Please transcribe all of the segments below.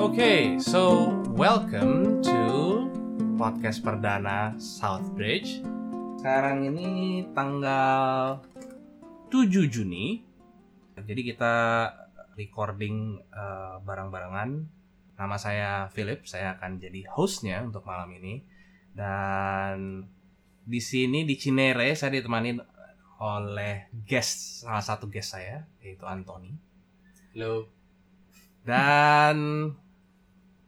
Okay, so welcome to podcast perdana Southbridge. Sekarang ini tanggal 7 Juni. Jadi kita recording uh, bareng-barengan. Nama saya Philip, saya akan jadi hostnya untuk malam ini. Dan di sini di Cinere saya ditemani oleh guest salah satu guest saya yaitu Anthony. Halo. Dan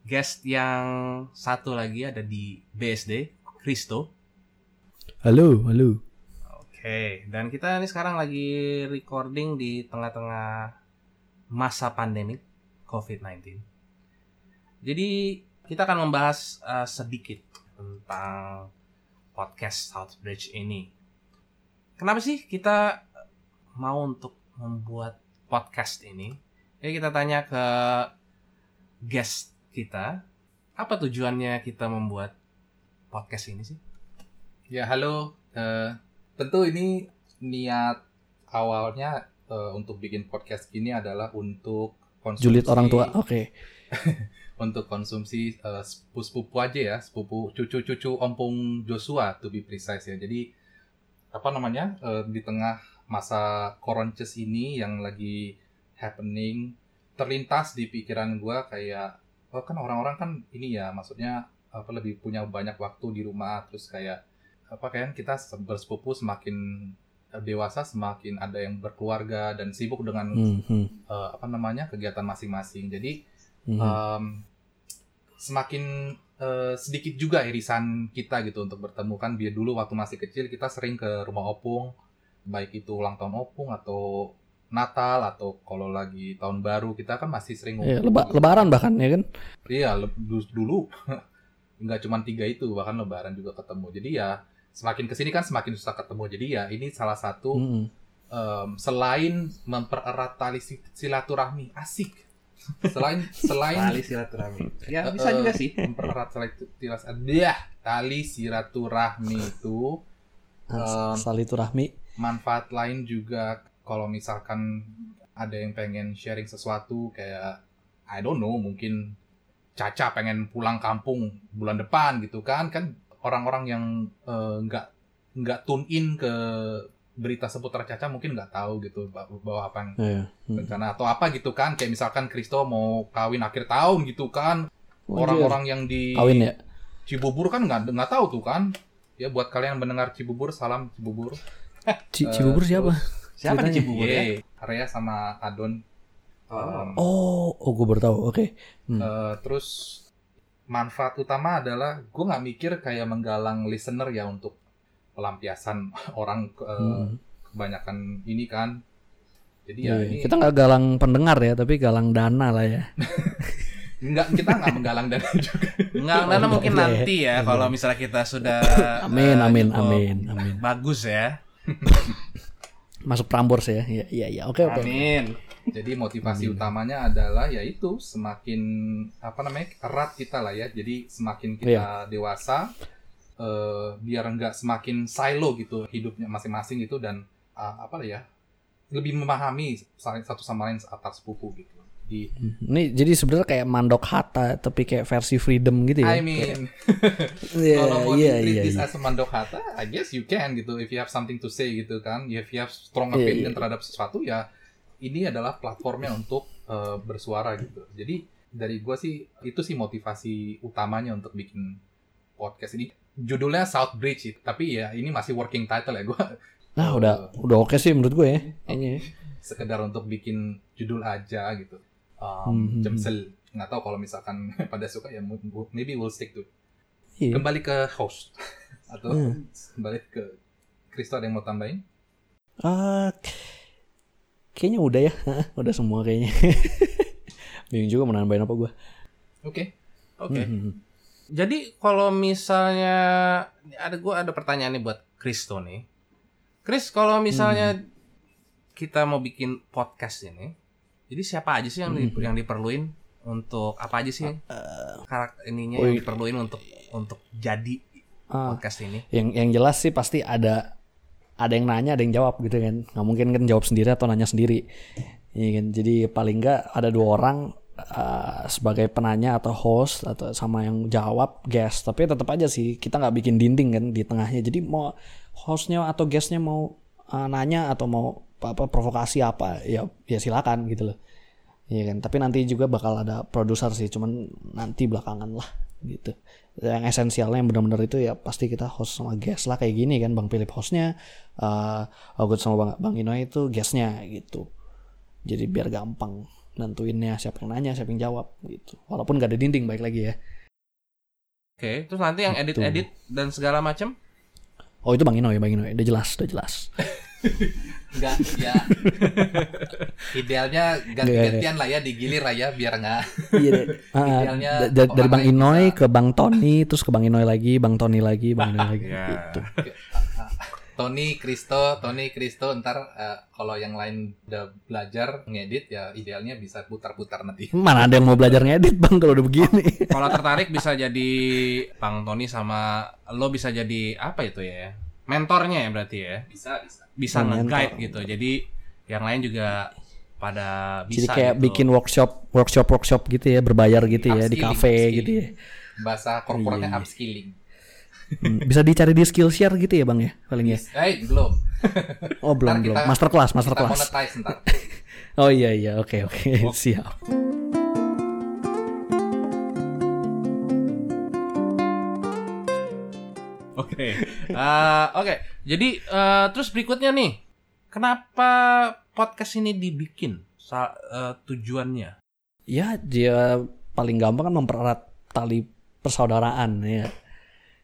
guest yang satu lagi ada di BSD, Kristo. Halo, halo. Oke, dan kita ini sekarang lagi recording di tengah-tengah masa pandemik COVID-19. Jadi kita akan membahas uh, sedikit tentang podcast Southbridge ini. Kenapa sih kita mau untuk membuat podcast ini? Jadi kita tanya ke guest kita, apa tujuannya kita membuat podcast ini sih? Ya halo. Eh, tentu ini niat awalnya eh, untuk bikin podcast ini adalah untuk konsumsi. Julid orang tua. Oke. untuk konsumsi eh, sepupu-sepupu aja ya, sepupu cucu-cucu ompong Joshua to be precise ya. Jadi apa namanya eh, di tengah masa koronces ini yang lagi happening terlintas di pikiran gua kayak kan orang-orang kan ini ya maksudnya apa lebih punya banyak waktu di rumah terus kayak apa kan kita se- bersepupu semakin dewasa semakin ada yang berkeluarga dan sibuk dengan Hmm, hmm, eh, apa namanya kegiatan masing-masing. Jadi hmm. em, semakin eh, sedikit juga irisan kita gitu untuk bertemu. Kan biar dulu waktu masih kecil kita sering ke rumah opung baik itu ulang tahun opung atau Natal atau kalau lagi tahun baru kita kan masih sering Iya, ngumpul leba- gitu. lebaran bahkan ya kan. Iya, dulu nggak cuma tiga itu, bahkan lebaran juga ketemu. Jadi ya semakin ke sini kan semakin susah ketemu. Jadi ya ini salah satu Hmm. em, selain mempererat tali si- silaturahmi, asik. Selain selain Tali silaturahmi. Ya bisa juga sih. mempererat tali silaturahmi, ya, tali silaturahmi itu Um, Saliturahmi. manfaat lain juga kalau misalkan ada yang pengen sharing sesuatu kayak I don't know mungkin Caca pengen pulang kampung bulan depan gitu kan kan orang-orang yang eh, nggak nggak tune in ke berita seputar Caca mungkin nggak tahu gitu bah- bahwa apa yang Iya. Hmm. rencana atau apa gitu kan kayak misalkan Kristo mau kawin akhir tahun gitu kan orang-orang yang di kawin ya. Cibubur kan nggak nggak tahu tuh kan ya buat kalian yang mendengar Cibubur salam Cibubur Ci- Eh, Cibubur siapa? Siapa di? Cibubur ya? Yeay, Arya sama Adon. Um, Oh, oh gue baru tahu. Oke. Hmm. eh, terus manfaat utama adalah gue nggak mikir kayak menggalang listener ya untuk pelampiasan orang ke- eh, Hmm. kebanyakan ini kan. Jadi ya Iya, ini Kita nggak galang pendengar ya, tapi galang dana lah ya. nggak kita nggak menggalang dana juga. Enggak, karena mungkin Iya, nanti ya iya. kalau misalnya kita sudah Amin, eh, amin, cukup amin, amin. Bagus ya. Masuk Prambors ya. Iya, iya, iya. Oke, oke. Amin. Jadi motivasi utamanya adalah yaitu semakin apa namanya erat kita lah ya. Jadi semakin kita dewasa, eh, biar nggak semakin silo gitu hidupnya masing-masing gitu dan ah, apa lah ya lebih memahami satu sama lain antar sepupu gitu. Di Ini jadi sebenarnya kayak mandok hatta tapi kayak versi freedom gitu ya. I mean, Iya, kalau mau iya, treat iya. this iya. as a mandokata, I guess you can gitu. If you have something to say gitu kan, if you have strong Iya, opinion iya. terhadap sesuatu ya, ini adalah platformnya untuk eh, bersuara gitu. Jadi dari gua sih itu sih motivasi utamanya untuk bikin podcast ini. Judulnya Southbridge, tapi ya ini masih working title ya. Gua Nah, udah udah oke sih menurut gue ya. Kayaknya. ya. sekedar untuk bikin judul aja gitu. Um, Hmm. Jemsel. Nggak tahu kalau misalkan pada suka ya maybe we'll stick to. Iya. kembali ke host atau Hmm. kembali ke Kristo ada yang mau tambahin? Ah, kayaknya udah ya, udah semua kayaknya. Bingung juga mau nambahin apa gue. Oke. Oke. Hmm. Jadi kalau misalnya ada gua ada pertanyaan nih buat Kristo nih. Chris, kalau misalnya kita mau bikin podcast ini, jadi siapa aja sih yang di- yang diperluin untuk apa aja sih karakter ininya Oh, yang diperluin untuk untuk jadi Ah, podcast ini? yang yang jelas sih pasti ada ada yang nanya, ada yang jawab gitu kan. Nggak mungkin kan jawab sendiri atau nanya sendiri. Iya kan. Jadi paling nggak ada dua orang uh, sebagai penanya atau host atau sama yang jawab guest tapi tetap aja sih kita nggak bikin dinding kan di tengahnya jadi mau hostnya atau guestnya mau uh, nanya atau mau apa provokasi apa ya ya silakan gitu loh. Iya kan? Tapi nanti juga bakal ada produser sih cuman nanti belakangan lah gitu. Yang esensialnya yang benar-benar itu ya pasti kita host sama guest lah kayak gini kan bang Philip hostnya uh, Agut sama bang bang Ino itu guestnya gitu. Jadi biar gampang nentuinnya siapa yang nanya siapa yang jawab gitu. Walaupun gak ada dinding baik lagi ya. Oke, terus nanti yang Gitu. edit-edit dan segala macam oh itu bang Ino ya bang Ino udah jelas udah jelas Enggak, ya. Idealnya ganti-gantian lah ya, digilir lah ya, biar nggak. iya deh. Ah, Idealnya da- da- dari bang Inoy bisa. ke bang Tony terus ke bang Inoy lagi bang Tony lagi bang Inoy lagi Ya. gitu Tony, Kristo, Tony, Kristo, ntar eh, kalau yang lain udah belajar ngedit ya idealnya bisa putar-putar nanti. mana ada yang mau belajar ngedit bang kalau udah begini kalau tertarik bisa jadi Bang Tony sama lo bisa jadi apa itu ya? Mentornya ya berarti ya. Bisa, bisa. Bisa Oh, nge-guide mentor. gitu. Jadi yang lain juga pada jadi bisa kayak gitu. bikin workshop workshop workshop gitu ya berbayar gitu ya di upskilling. gitu ya Bahasa korporatnya Iya, iya. upskilling. Hmm, bisa dicari di Skillshare gitu ya bang ya paling ya Eh, belum. oh belum Ntar belum kita- master class master Kita class monetize ntar. oh iya iya oke oke siap Oke. Eh, Oke. Jadi eh, terus berikutnya nih, kenapa podcast ini dibikin? Sa- eh, tujuannya? ya dia paling gampang kan mempererat tali persaudaraan ya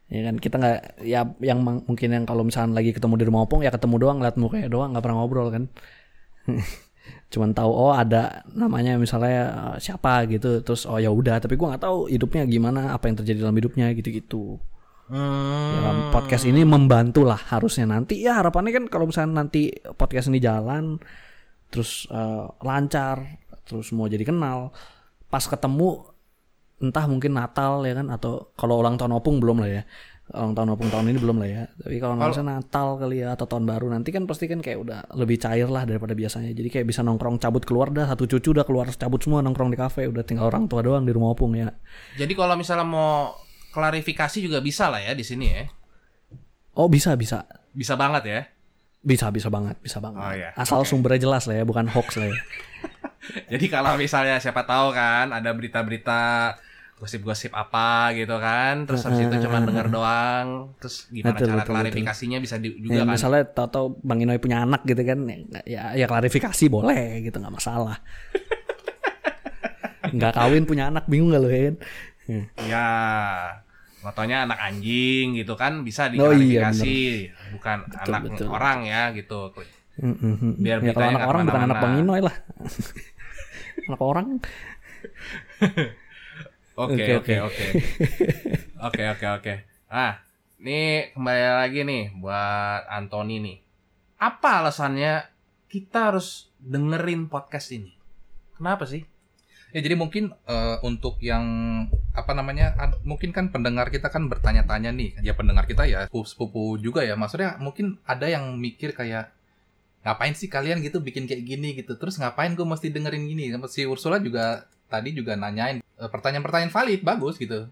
ya kan kita nggak ya yang mungkin yang kalau misalnya lagi ketemu di rumah opung ya ketemu doang ngeliat mukanya doang nggak pernah ngobrol kan cuman tahu oh ada namanya misalnya siapa gitu terus oh ya udah tapi gua nggak tahu hidupnya gimana apa yang terjadi dalam hidupnya gitu-gitu Hmm. dalam podcast ini membantu lah harusnya. Nanti ya harapannya kan kalau misalnya nanti podcast ini jalan terus eh, lancar terus mau jadi kenal pas ketemu entah mungkin Natal ya kan atau kalau ulang tahun opung belum lah ya. Ulang tahun opung tahun ini belum lah ya. Tapi kalau Kalau- misalnya Natal kali ya atau tahun baru nanti kan pasti kan kayak udah lebih cair lah daripada biasanya. Jadi kayak bisa nongkrong cabut keluar dah. Satu cucu udah keluar cabut semua nongkrong di kafe. Udah tinggal orang tua doang di rumah opung ya. Jadi kalau misalnya mau klarifikasi juga bisa lah ya di sini ya. oh bisa bisa Bisa banget ya. Bisa, bisa banget, bisa banget. Oh, iya. Asal Oke. sumbernya jelas lah ya, bukan hoax lah ya. Jadi kalau misalnya siapa tahu kan ada berita-berita gosip-gosip apa gitu kan, terus habis itu cuma denger doang, terus gimana Betul, cara betul, klarifikasinya bisa di- Ya, juga kan. misalnya tahu-tahu Bang Inoy punya anak gitu kan, ya, ya, ya klarifikasi boleh gitu, nggak masalah. Nggak kawin punya anak bingung gak lo ya kan? Ya. Ya, motonya anak anjing gitu kan bisa Oh, iya, diklarifikasi, bukan Betul, anak betul. orang ya gitu. Mm, mm, mm. Biar ya kalau anak orang bukan anak Bang. Inoy lah. anak orang. Oke Oke, oke oke. oke. Oke oke oke. Ah, ini kembali lagi nih buat Anthony nih. Apa alasannya kita harus dengerin podcast ini? Kenapa sih? Ya jadi mungkin eh, untuk yang apa namanya an- mungkin kan pendengar kita kan bertanya-tanya nih. Ya pendengar kita ya sepupu juga ya. Maksudnya mungkin ada yang mikir kayak ngapain sih kalian gitu bikin kayak gini gitu? Terus ngapain gue mesti dengerin gini? Si Ursula juga tadi juga nanyain eh, pertanyaan-pertanyaan valid bagus gitu.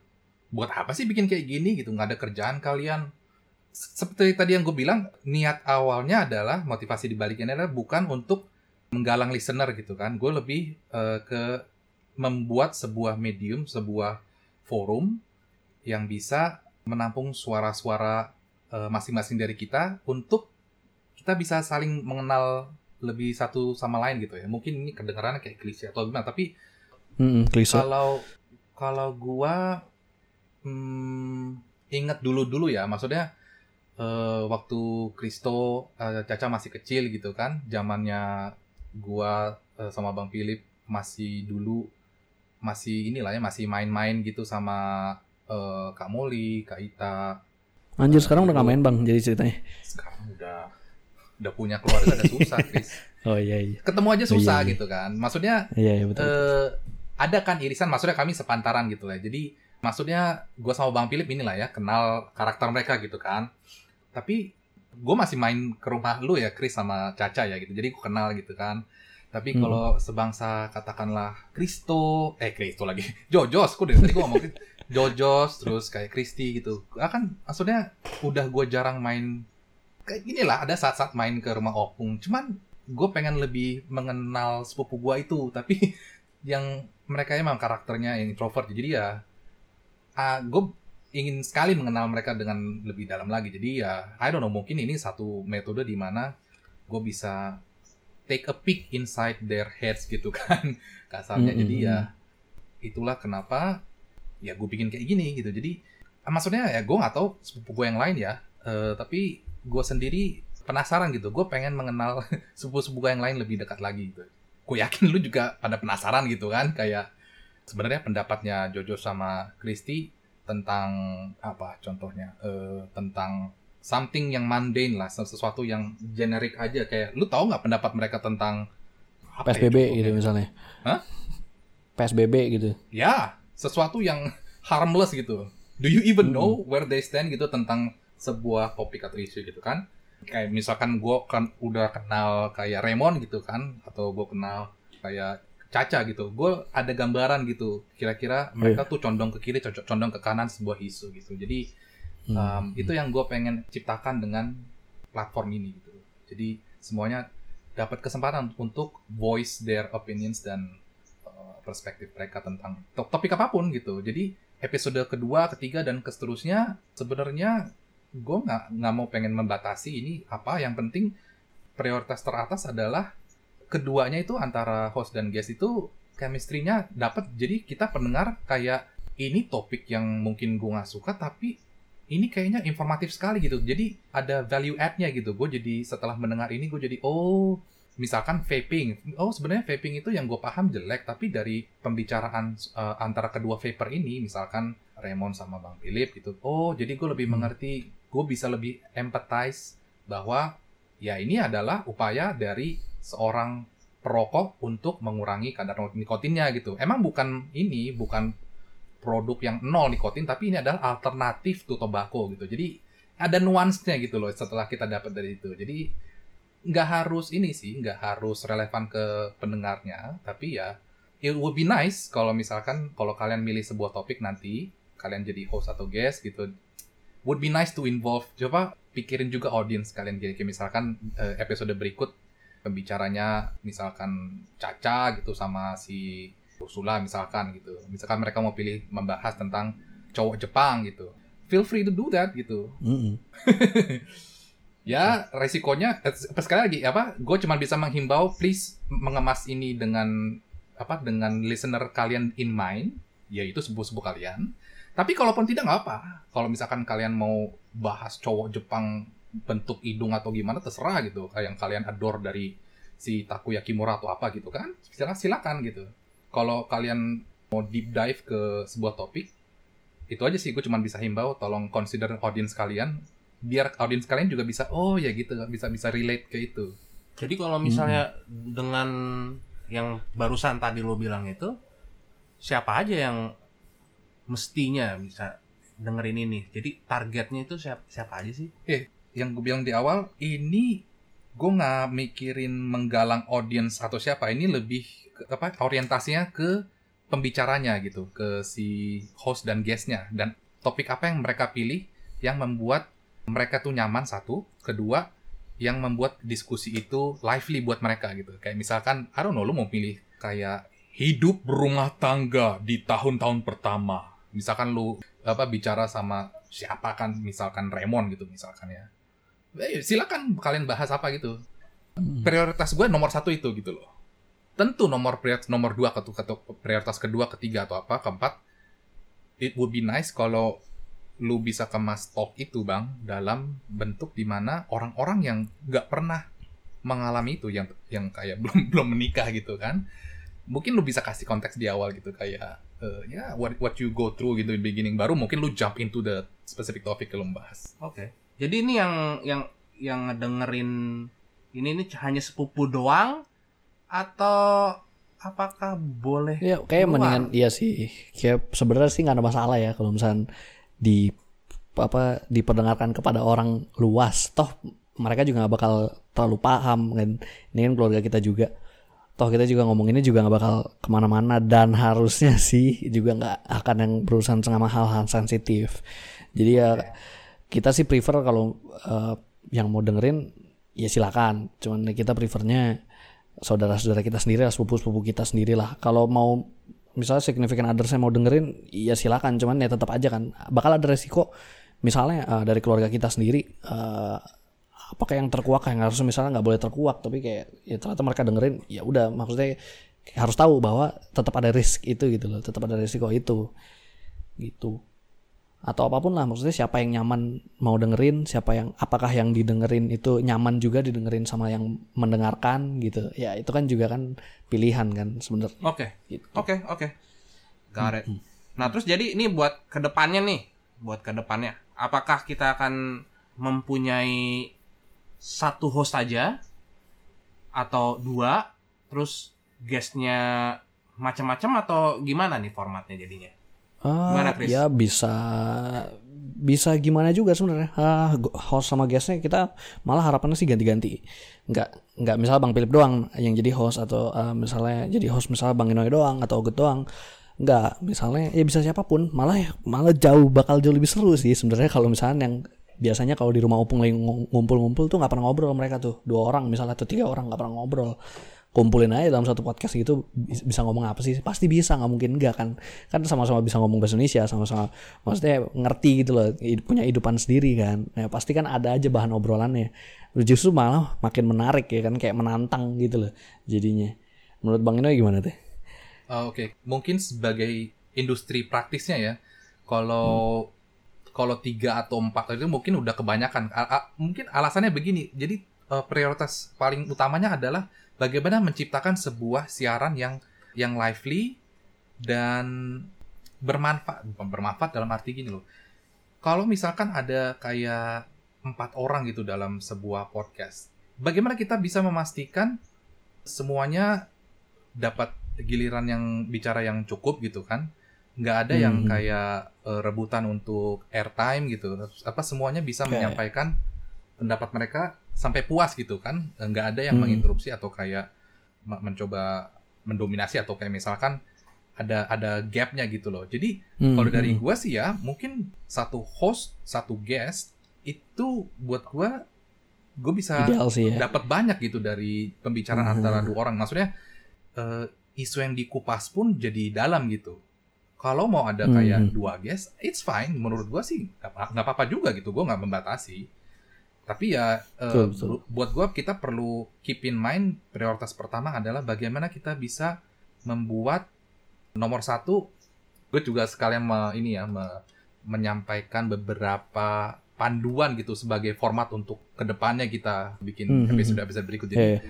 Buat apa sih bikin kayak gini gitu? Nggak ada kerjaan kalian. Seperti tadi yang gue bilang niat awalnya adalah motivasi dibaliknya adalah bukan untuk menggalang listener gitu kan. Gue lebih eh, ke membuat sebuah medium, sebuah forum yang bisa menampung suara-suara eh, masing-masing dari kita untuk kita bisa saling mengenal lebih satu sama lain gitu ya. Mungkin ini kedengarannya kayak klise atau gimana, tapi Mm, mm, klise. kalau kalau gua hmm, ingat dulu-dulu ya, maksudnya eh, waktu Kristo eh, Caca masih kecil gitu kan, zamannya gua eh, sama Bang Philip masih dulu masih inilah ya masih main-main gitu sama eh, Kak Molly, Kak Ita. Anjir sekarang udah nggak main bang, jadi ceritanya. Sekarang udah udah punya keluarga udah susah, Chris. Oh iya iya. Ketemu aja Oh, iya, susah iya. gitu kan. Maksudnya Iya iya betul. eh ada kan irisan maksudnya kami sepantaran gitu lah jadi maksudnya gue sama bang Philip inilah ya kenal karakter mereka gitu kan tapi gue masih main ke rumah lu ya Chris sama Caca ya gitu jadi gue kenal gitu kan Tapi Hmm. kalau sebangsa katakanlah Kristo, eh Kristo lagi, Jojos, kok dari tadi gue ngomong. Jojos, terus kayak Kristi gitu. Akan maksudnya udah gue jarang main kayak gini lah. Ada saat-saat main ke rumah opung. Cuman gue pengen lebih mengenal sepupu gue itu. Tapi yang mereka emang karakternya yang introvert. Jadi ya, ah, gue ingin sekali mengenal mereka dengan lebih dalam lagi. Jadi ya, I don't know, mungkin ini satu metode di mana gue bisa take a peek inside their heads gitu kan kasarnya. Mm, Jadi mm, ya, itulah kenapa ya gue bikin kayak gini gitu. Jadi ah, maksudnya ya gue nggak tahu sepupu gue yang lain ya, eh, tapi gue sendiri penasaran gitu. Gue pengen mengenal sepupu-sepupu gue yang lain lebih dekat lagi gitu. Gue yakin lu juga pada penasaran gitu kan, kayak sebenarnya pendapatnya Jojo sama Christy tentang apa contohnya Eh, tentang something yang mundane lah sesuatu yang generik aja. Kayak lu tahu nggak pendapat mereka tentang apa ya PSBB gitu misalnya. Hah? PSBB gitu. ya sesuatu yang harmless gitu. Do you even know where they stand gitu tentang sebuah topik atau isu gitu kan? Kayak misalkan gue kan udah kenal kayak Raymond gitu kan atau gue kenal kayak Caca gitu. Gue ada gambaran gitu kira-kira mereka tuh condong ke kiri co- condong ke kanan sebuah isu gitu. Jadi Um, itu yang gue pengen ciptakan dengan platform ini gitu. Jadi semuanya dapat kesempatan untuk voice their opinions dan uh, perspektif mereka tentang to- topik apa pun gitu. Jadi episode kedua, ketiga dan seterusnya sebenarnya gue nggak nggak mau pengen membatasi ini apa. Yang penting prioritas teratas adalah keduanya itu antara host dan guest itu chemistry-nya dapat. Jadi kita pendengar kayak ini topik yang mungkin gue nggak suka tapi ini kayaknya informatif sekali gitu. Jadi ada value add-nya gitu. Gue jadi setelah mendengar ini gue jadi oh misalkan vaping. Oh sebenarnya vaping itu yang gue paham jelek tapi dari pembicaraan uh, antara kedua vapor ini misalkan Raymond sama Bang Philip gitu. Oh jadi gue lebih Hmm. mengerti. Gue bisa lebih empathize bahwa ya ini adalah upaya dari seorang perokok untuk mengurangi kadar nikotinnya gitu. Emang bukan ini, bukan produk yang nol nikotin, tapi ini adalah alternatif to tobacco gitu. Jadi ada nuansnya gitu loh setelah kita dapat dari itu. Jadi nggak harus ini sih, nggak harus relevan ke pendengarnya, tapi ya it would be nice kalau misalkan kalau kalian milih sebuah topik nanti kalian jadi host atau guest gitu would be nice to involve coba pikirin juga audience kalian kayak kayak misalkan eh, episode berikut pembicaranya misalkan Caca gitu sama si Ursula misalkan gitu. Misalkan mereka mau pilih membahas tentang cowok Jepang gitu. Feel free to do that gitu. Mm-mm. ya resikonya eh, sekali lagi apa gue cuma bisa menghimbau please mengemas ini dengan apa dengan listener kalian in mind yaitu sebuah-sebuah kalian. Tapi kalaupun tidak nggak apa. Kalau misalkan kalian mau bahas cowok Jepang bentuk hidung atau gimana terserah gitu. Kayak yang kalian adore dari si Takoyaki Mura atau apa gitu kan silakan silakan gitu kalau kalian mau deep dive ke sebuah topik itu aja sih gue cuma bisa himbau tolong consider audience kalian biar audiens kalian juga bisa oh ya gitu bisa bisa relate ke itu Jadi kalau misalnya dengan yang barusan tadi lo bilang itu siapa aja yang mestinya bisa dengerin ini. Jadi targetnya itu siapa, siapa aja sih? yang gue bilang di awal ini gue nggak mikirin menggalang audiens atau siapa ini lebih ke, apa orientasinya ke pembicaranya gitu ke si host dan guestnya. Dan topik apa yang mereka pilih yang membuat mereka tuh nyaman satu. Kedua yang membuat diskusi itu lively buat mereka gitu. Kayak misalkan I don't know lu mau pilih kayak hidup berumah tangga di tahun-tahun pertama. Misalkan lu apa bicara sama siapa kan misalkan Raymond gitu misalkan ya. Eh, silakan kalian bahas apa gitu. Prioritas gue nomor satu itu gitu loh tentu nomor prioritas nomor dua atau prioritas kedua ketiga atau apa keempat it would be nice kalau lu bisa kemas talk itu bang dalam bentuk di mana orang-orang yang nggak pernah mengalami itu yang yang kayak belum belum menikah gitu kan mungkin lu bisa kasih konteks di awal gitu kayak eh, ya what what you go through gitu di beginning baru mungkin lu jump into the specific topic yang lu bahas Oke. Jadi ini yang yang yang ngedengerin ini ini hanya sepupu doang atau apakah boleh Ya kayak keluar? mendingan iya sih. Kayak sebenarnya sih nggak ada masalah ya kalau misalnya di apa diperdengarkan kepada orang luas. Toh mereka juga nggak bakal terlalu paham kan. Ini kan keluarga kita juga. toh kita juga ngomonginnya juga nggak bakal ke mana-mana dan harusnya sih juga nggak akan yang berurusan sama hal-hal sensitif jadi ya kita sih prefer kalau uh, yang mau dengerin ya silakan cuman kita prefernya saudara-saudara kita sendiri lah sepupu-sepupu kita sendiri lah. Kalau mau misalnya significant others mau dengerin ya silakan. Cuman ya tetap aja kan bakal ada resiko. Misalnya uh, dari keluarga kita sendiri uh, apakah yang terkuak yang harus misalnya nggak boleh terkuak tapi kayak ya ternyata mereka dengerin ya udah. Maksudnya harus tahu bahwa tetap ada risk itu gitu loh tetap ada risiko itu. Gitu atau apa pun lah maksudnya siapa yang nyaman mau dengerin siapa yang apakah yang didengerin itu nyaman juga didengerin sama yang mendengarkan gitu. Ya itu kan juga kan pilihan kan sebenarnya. Oke. Gitu. oke oke. Got it. Nah terus jadi ini buat ke depannya nih buat ke depannya apakah kita akan mempunyai satu host aja atau dua terus guestnya macam-macam atau gimana nih formatnya jadinya? Uh, gimana Chris? Ya bisa bisa gimana juga sebenarnya. Uh, host sama guestnya kita malah harapannya sih ganti-ganti. Nggak nggak misalnya Bang Philip doang yang jadi host atau uh, misalnya jadi host misalnya Bang Inoy doang atau Ogut doang. Nggak, misalnya ya bisa siapa pun. Malah malah jauh bakal jauh lebih seru sih sebenarnya kalau misalnya yang biasanya kalau di rumah opung lagi ngumpul-ngumpul tuh nggak pernah ngobrol mereka tuh dua orang misalnya atau tiga orang nggak pernah ngobrol kumpulin aja dalam satu podcast gitu bisa ngomong apa sih pasti bisa nggak mungkin enggak kan kan sama-sama bisa ngomong bahasa Indonesia sama-sama maksudnya ngerti gitu loh punya hidupan sendiri kan nah pasti kan ada aja bahan obrolannya justru malah makin menarik ya kan kayak menantang gitu loh jadinya menurut Bang Ino gimana tuh? Uh, Oke okay. mungkin sebagai industri praktisnya ya kalau hmm kalau tiga atau empat itu mungkin udah kebanyakan. A -a mungkin alasannya begini. Jadi uh, prioritas paling utamanya adalah bagaimana menciptakan sebuah siaran yang yang lively dan bermanfaat. Bermanfaat dalam arti gini loh. Kalau misalkan ada kayak empat orang gitu dalam sebuah podcast, bagaimana kita bisa memastikan semuanya dapat giliran yang bicara yang cukup gitu kan? nggak ada hmm. yang kayak uh, rebutan untuk airtime gitu apa semuanya bisa okay. menyampaikan pendapat mereka sampai puas gitu kan nggak ada yang hmm. menginterupsi atau kayak mencoba mendominasi atau kayak misalkan ada ada gapnya gitu loh jadi hmm. kalau dari hmm. gua sih ya mungkin satu host satu guest itu buat gua gue bisa ya. dapat banyak gitu dari pembicaraan hmm. antara dua orang maksudnya uh, isu yang dikupas pun jadi dalam gitu kalau mau ada kayak hmm. dua guest, it's fine. Menurut gua sih nggak apa-apa juga gitu. Gua nggak membatasi. Tapi ya uh, buat gua kita perlu keep in mind prioritas pertama adalah bagaimana kita bisa membuat nomor satu. Gue juga sekalian me, ini ya me, menyampaikan beberapa panduan gitu sebagai format untuk ke depannya kita bikin hmm, episode episode berikut. Jadi yeah.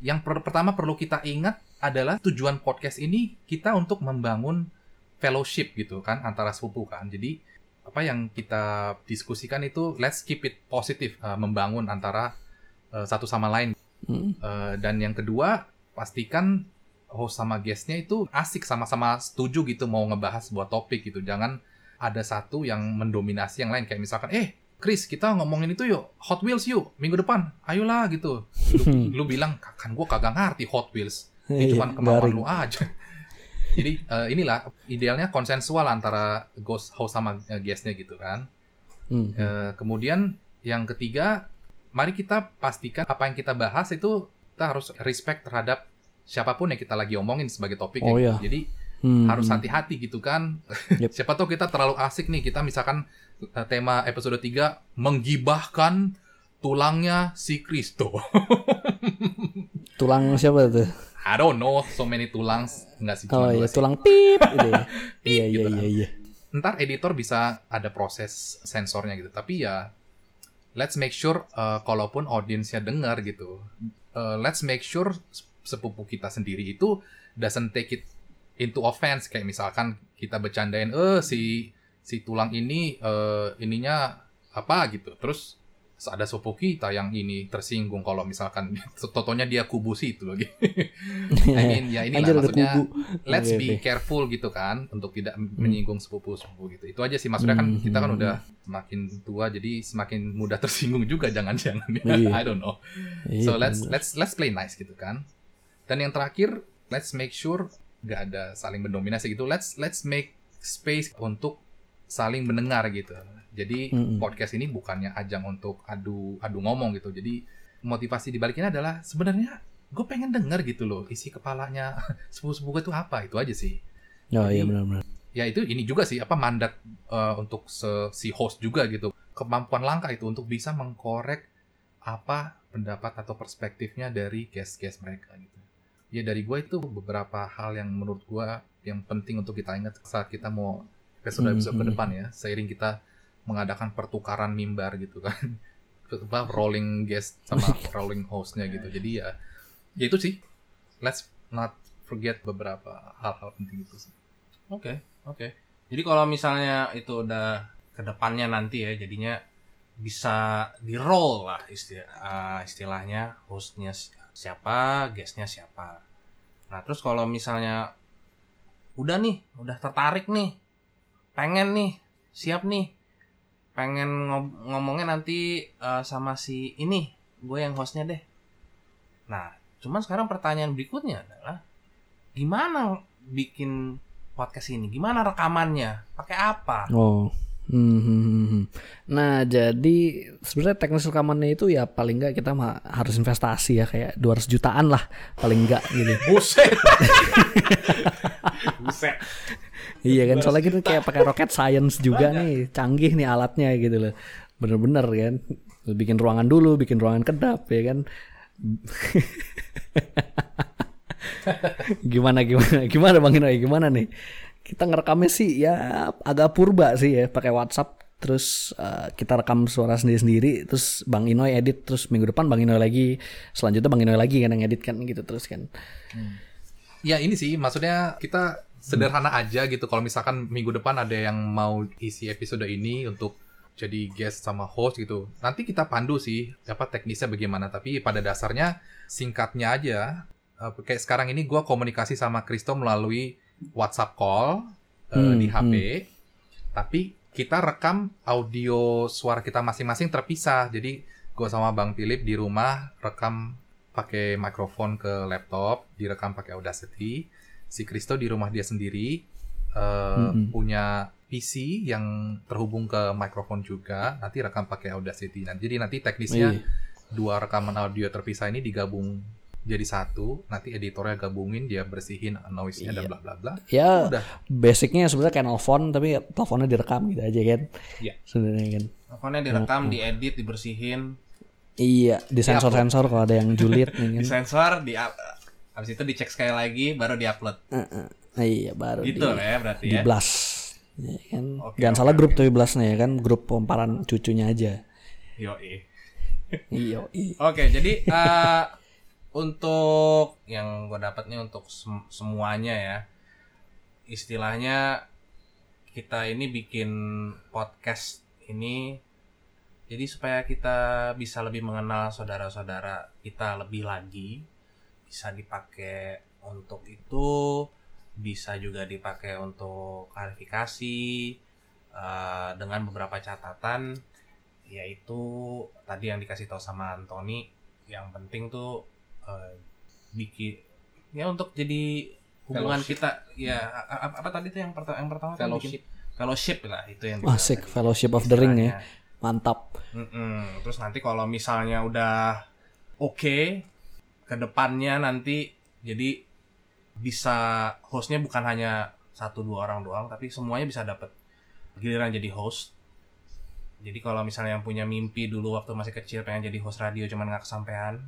yang per pertama perlu kita ingat adalah tujuan podcast ini kita untuk membangun fellowship gitu kan antara sepupu kan. Jadi apa yang kita diskusikan itu let's keep it positif uh, membangun antara uh, satu sama lain. Hmm. Uh, dan yang kedua pastikan host sama guestnya itu asik sama-sama setuju gitu mau ngebahas sebuah topik gitu. Jangan ada satu yang mendominasi yang lain kayak misalkan eh Chris kita ngomongin itu yuk Hot Wheels yuk minggu depan ayolah gitu lu, lu bilang kan gue kagak ngerti Hot Wheels ini cuma kemauan lu aja jadi uh, inilah idealnya konsensual antara ghost host sama uh, guestnya gitu kan. Hmm. Uh, kemudian yang ketiga, mari kita pastikan apa yang kita bahas itu kita harus respect terhadap siapa pun yang kita lagi omongin sebagai topik. Oh, ya. Jadi hmm. harus hati-hati gitu kan. Yep. Siapa tahu kita terlalu asik nih kita misalkan uh, tema episode 3 menggibahkan tulangnya si Kristo. Tulang siapa tuh? I don't know so many tulang nggak sih oh iya tulang pip gitu ya. Iya iya gitu iya iya. Ntar editor bisa ada proses sensornya gitu. Tapi ya let's make sure uh, kalaupun audiensnya dengar gitu uh, let's make sure sepupu kita sendiri itu doesn't take it into offense. Kayak misalkan kita bercandain eh si si tulang ini uh, ininya apa? gitu. Terus ada sepupu kita yang ini tersinggung kalau misalkan totonya dia kubusi itu lagi. I mean ya ini maksudnya let's be careful gitu kan untuk tidak hmm. menyinggung sepupu-sepupu gitu. Itu aja sih maksudnya kan kita kan hmm, udah semakin tua jadi semakin mudah tersinggung juga jangan-jangan. Iya. I don't know. Iya, so let's let's let's play nice gitu kan. Dan yang terakhir, let's make sure nggak ada saling mendominasi gitu. Let's let's make space untuk saling mendengar gitu. Jadi Mm-mm. podcast ini bukannya ajang untuk adu adu ngomong gitu. Jadi motivasi di baliknya adalah sebenarnya gue pengen denger gitu loh isi kepalanya sepupu-sepupu gue itu apa itu aja sih. Oh Jadi- iya benar-benar. Ya itu ini juga sih apa mandat eh, untuk se- si host juga gitu. Kemampuan langkah itu untuk bisa mengkorek apa pendapat atau perspektifnya dari guest-guest mereka gitu. Ya dari gue itu beberapa hal yang menurut gue yang penting untuk kita ingat saat kita mau episode-episode ke Mhm. depan ya. Seiring kita mengadakan pertukaran mimbar gitu kan. apa rolling guest sama rolling hostnya gitu. Jadi ya ya itu sih. Let's not forget beberapa hal-hal penting itu sih. Oke, oke. Jadi kalau misalnya itu udah ke depannya nanti ya, jadinya bisa di roll lah istilah, eh, istilahnya hostnya si- siapa, guestnya siapa. Nah terus kalau misalnya udah nih, udah tertarik nih, pengen nih, siap nih, pengen ngob- ngomongnya nanti eh, sama si ini, gue yang hostnya deh. Nah, cuman sekarang pertanyaan berikutnya adalah gimana bikin podcast ini? Gimana rekamannya? Pakai apa? Oh. Hmm, hmm, hmm, hmm. Nah, jadi sebenarnya teknis rekamannya itu ya paling enggak kita mah harus investasi ya kayak 200 jutaan lah paling enggak gitu. Buset. Buset. iya kan soalnya kita kayak pakai rocket science juga nih, canggih nih alatnya gitu loh. Bener-bener kan. Bikin ruangan dulu, bikin ruangan kedap ya kan. gimana gimana gimana Bang Inoy gimana nih? Kita ngerekamnya sih ya agak purba sih ya pakai WhatsApp. Terus eh, kita rekam suara sendiri-sendiri. Terus Bang Inoy edit terus minggu depan Bang Inoy lagi. Selanjutnya Bang Inoy lagi kan yang edit kan gitu terus kan. Ya ini sih maksudnya kita sederhana aja gitu. Kalau misalkan minggu depan ada yang mau isi episode ini untuk jadi guest sama host gitu. Nanti kita pandu sih apa teknisnya bagaimana. Tapi pada dasarnya singkatnya aja eh, kayak sekarang ini gua komunikasi sama Kristo melalui WhatsApp call Hmm, di HP. Tapi kita rekam audio suara kita masing-masing terpisah. Jadi gua sama Bang Philip di rumah rekam pakai mikrofon ke laptop, direkam pakai Audacity. Si Kristo di rumah dia sendiri eh, Mm-mm. punya PC yang terhubung ke mikrofon juga. Nanti rekam pakai Audacity. Nah, jadi nanti teknisnya Iya. dua rekaman audio terpisah ini digabung jadi satu. Nanti editornya gabungin, dia bersihin noise-nya dan Iya. bla bla bla. Ya Udah. basicnya sebenarnya kayak nelfon tapi teleponnya direkam gitu aja kan. Iya. Sebenarnya kan. Teleponnya direkam, diedit, dibersihin, Iya, di sensor-sensor kalau ada yang julid nih kan. disensor, di habis itu dicek sekali lagi baru diupload. Heeh. Iya, baru Gitu di, lah ya berarti di ya. blast. Ya kan. Oke, Jangan oke, salah grup oke. tuh blastnya ya kan, grup pemparan cucunya aja. Yoi. Iya, iya. Oke, jadi eh, untuk yang gue dapat nih untuk sem- semuanya ya, istilahnya kita ini bikin podcast ini jadi supaya kita bisa lebih mengenal saudara-saudara kita lebih lagi, bisa dipakai untuk itu, bisa juga dipakai untuk klarifikasi eh, dengan beberapa catatan yaitu tadi yang dikasih tahu sama Anthony yang penting tuh eh, bikin ya untuk jadi hubungan Fellowship. kita ya apa, tadi tuh yang pertama yang pertama tuh bikin fellowship lah itu yang Asik Fellowship of the Ring ya. Mantap. Mm-mm. Terus nanti kalau misalnya udah oke ke depannya nanti jadi bisa hostnya bukan hanya satu dua orang doang tapi semuanya bisa dapat giliran jadi host. Jadi kalau misalnya yang punya mimpi dulu waktu masih kecil pengen jadi host radio cuman nggak kesampaian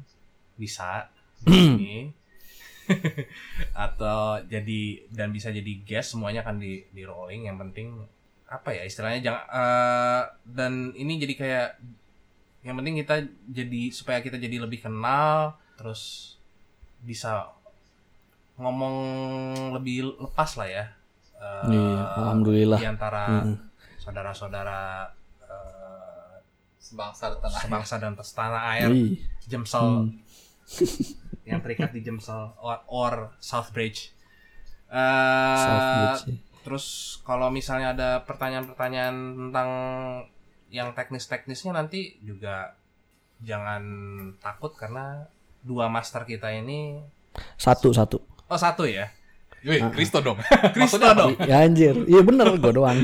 bisa di sini. atau jadi dan bisa jadi guest semuanya akan di di rolling yang penting apa ya istilahnya jangan eh, dan ini jadi kayak yang penting kita jadi supaya kita jadi lebih kenal terus bisa ngomong lebih lepas lah ya eh, Iya, alhamdulillah. di antara Mm. saudara-saudara eh, Sebangsa dan setanah air. Jemsel Hmm. yang terikat di Jemsel or, or Southbridge. Eh, Southbridge, ya. Terus kalau misalnya ada pertanyaan-pertanyaan tentang yang teknis-teknisnya nanti juga jangan takut karena dua master kita ini Satu satu. Oh satu ya. Wih, Kristo dong. Kristo dong. Ya anjir. Iya bener gue doang.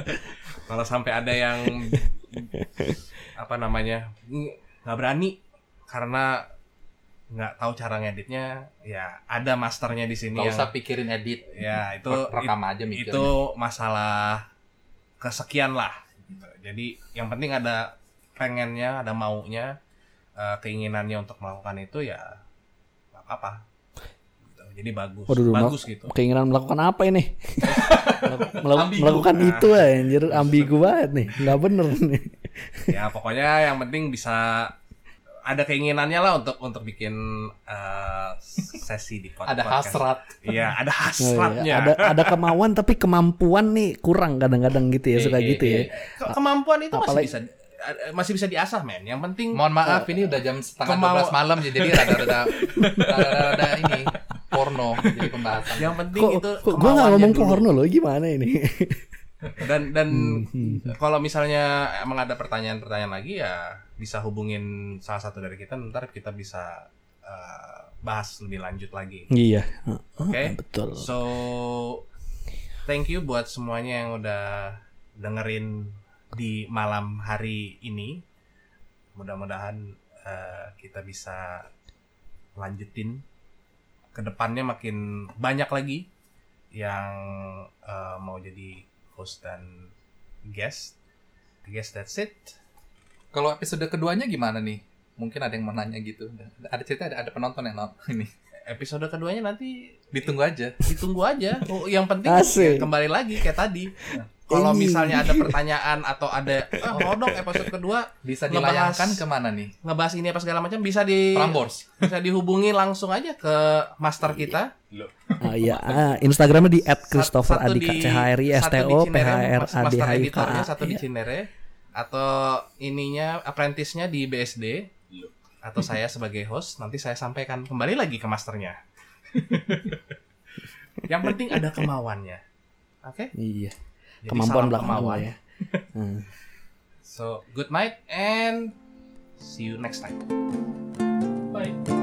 Kalau sampai ada yang apa namanya nggak berani karena nggak tahu cara ngeditnya, ya ada masternya di sini Gak yang usah pikirin edit. ya itu Re- rekam aja mikirnya. itu masalah kesekian lah. gitu. Jadi yang penting ada pengennya, ada maunya, eh, keinginannya untuk melakukan itu ya nggak apa-apa. Gitu. Jadi bagus, Waduh, bagus gitu. Keinginan melakukan apa ini? Melaku- Ambigu. melakukan itu anjir ambigu banget nih. Nggak bener nih. ya pokoknya yang penting bisa ada keinginannya lah untuk untuk bikin eh, sesi di pod- Ada podcast. hasrat. Iya, ada Oh, iya. hasratnya. Ada ada kemauan tapi kemampuan nih kurang kadang-kadang gitu ya suka Iya, gitu iya, ya. Ke- Kemampuan itu masih Apalagi- bisa eh, masih bisa diasah, men. Yang penting Mohon maaf, ini udah jam setengah Kemau- 12 malam ya, jadi rada-rada rada-rada ini porno jadi pembahasan. yang penting Kok, itu kok gue nggak kemauannya ngomong dulu. porno loh gimana ini? Dan dan Hmm, kalau misalnya emang ada pertanyaan-pertanyaan lagi ya bisa hubungin salah satu dari kita ntar kita bisa eh, bahas lebih lanjut lagi. iya. Oke. Betul. So thank you buat semuanya yang udah dengerin di malam hari ini. Mudah-mudahan eh, kita bisa lanjutin ke depannya makin banyak lagi yang eh, mau jadi host dan guest. I guess that's it. Kalau episode keduanya gimana nih? Mungkin ada yang mau nanya gitu. Ada cerita ada, ada penonton yang nonton ini. Episode keduanya nanti Ditunggu aja. ditunggu aja. Oh, yang penting ya kembali lagi kayak tadi. Kalau misalnya ada pertanyaan atau ada ah mau dong episode kedua Bisa Ngebahas- dilayangkan ke mana nih? ngebahas ini apa segala macam bisa di Prambors. bisa dihubungi langsung aja ke master kita. Ah, iya, ah, Instagramnya di @christopher Satu Adika di- C H R I S T satu di O P Cinere, H R mas- A D master H I K editornya A. satu di Iya. Cinere atau ininya apprentice-nya di BSD atau saya sebagai host nanti saya sampaikan kembali lagi ke masternya. Yang penting ada kemauannya. Oke? Iya. Jadi kemampuan belakang kemauan. ya. Hmm. So, good night and see you next time. Bye.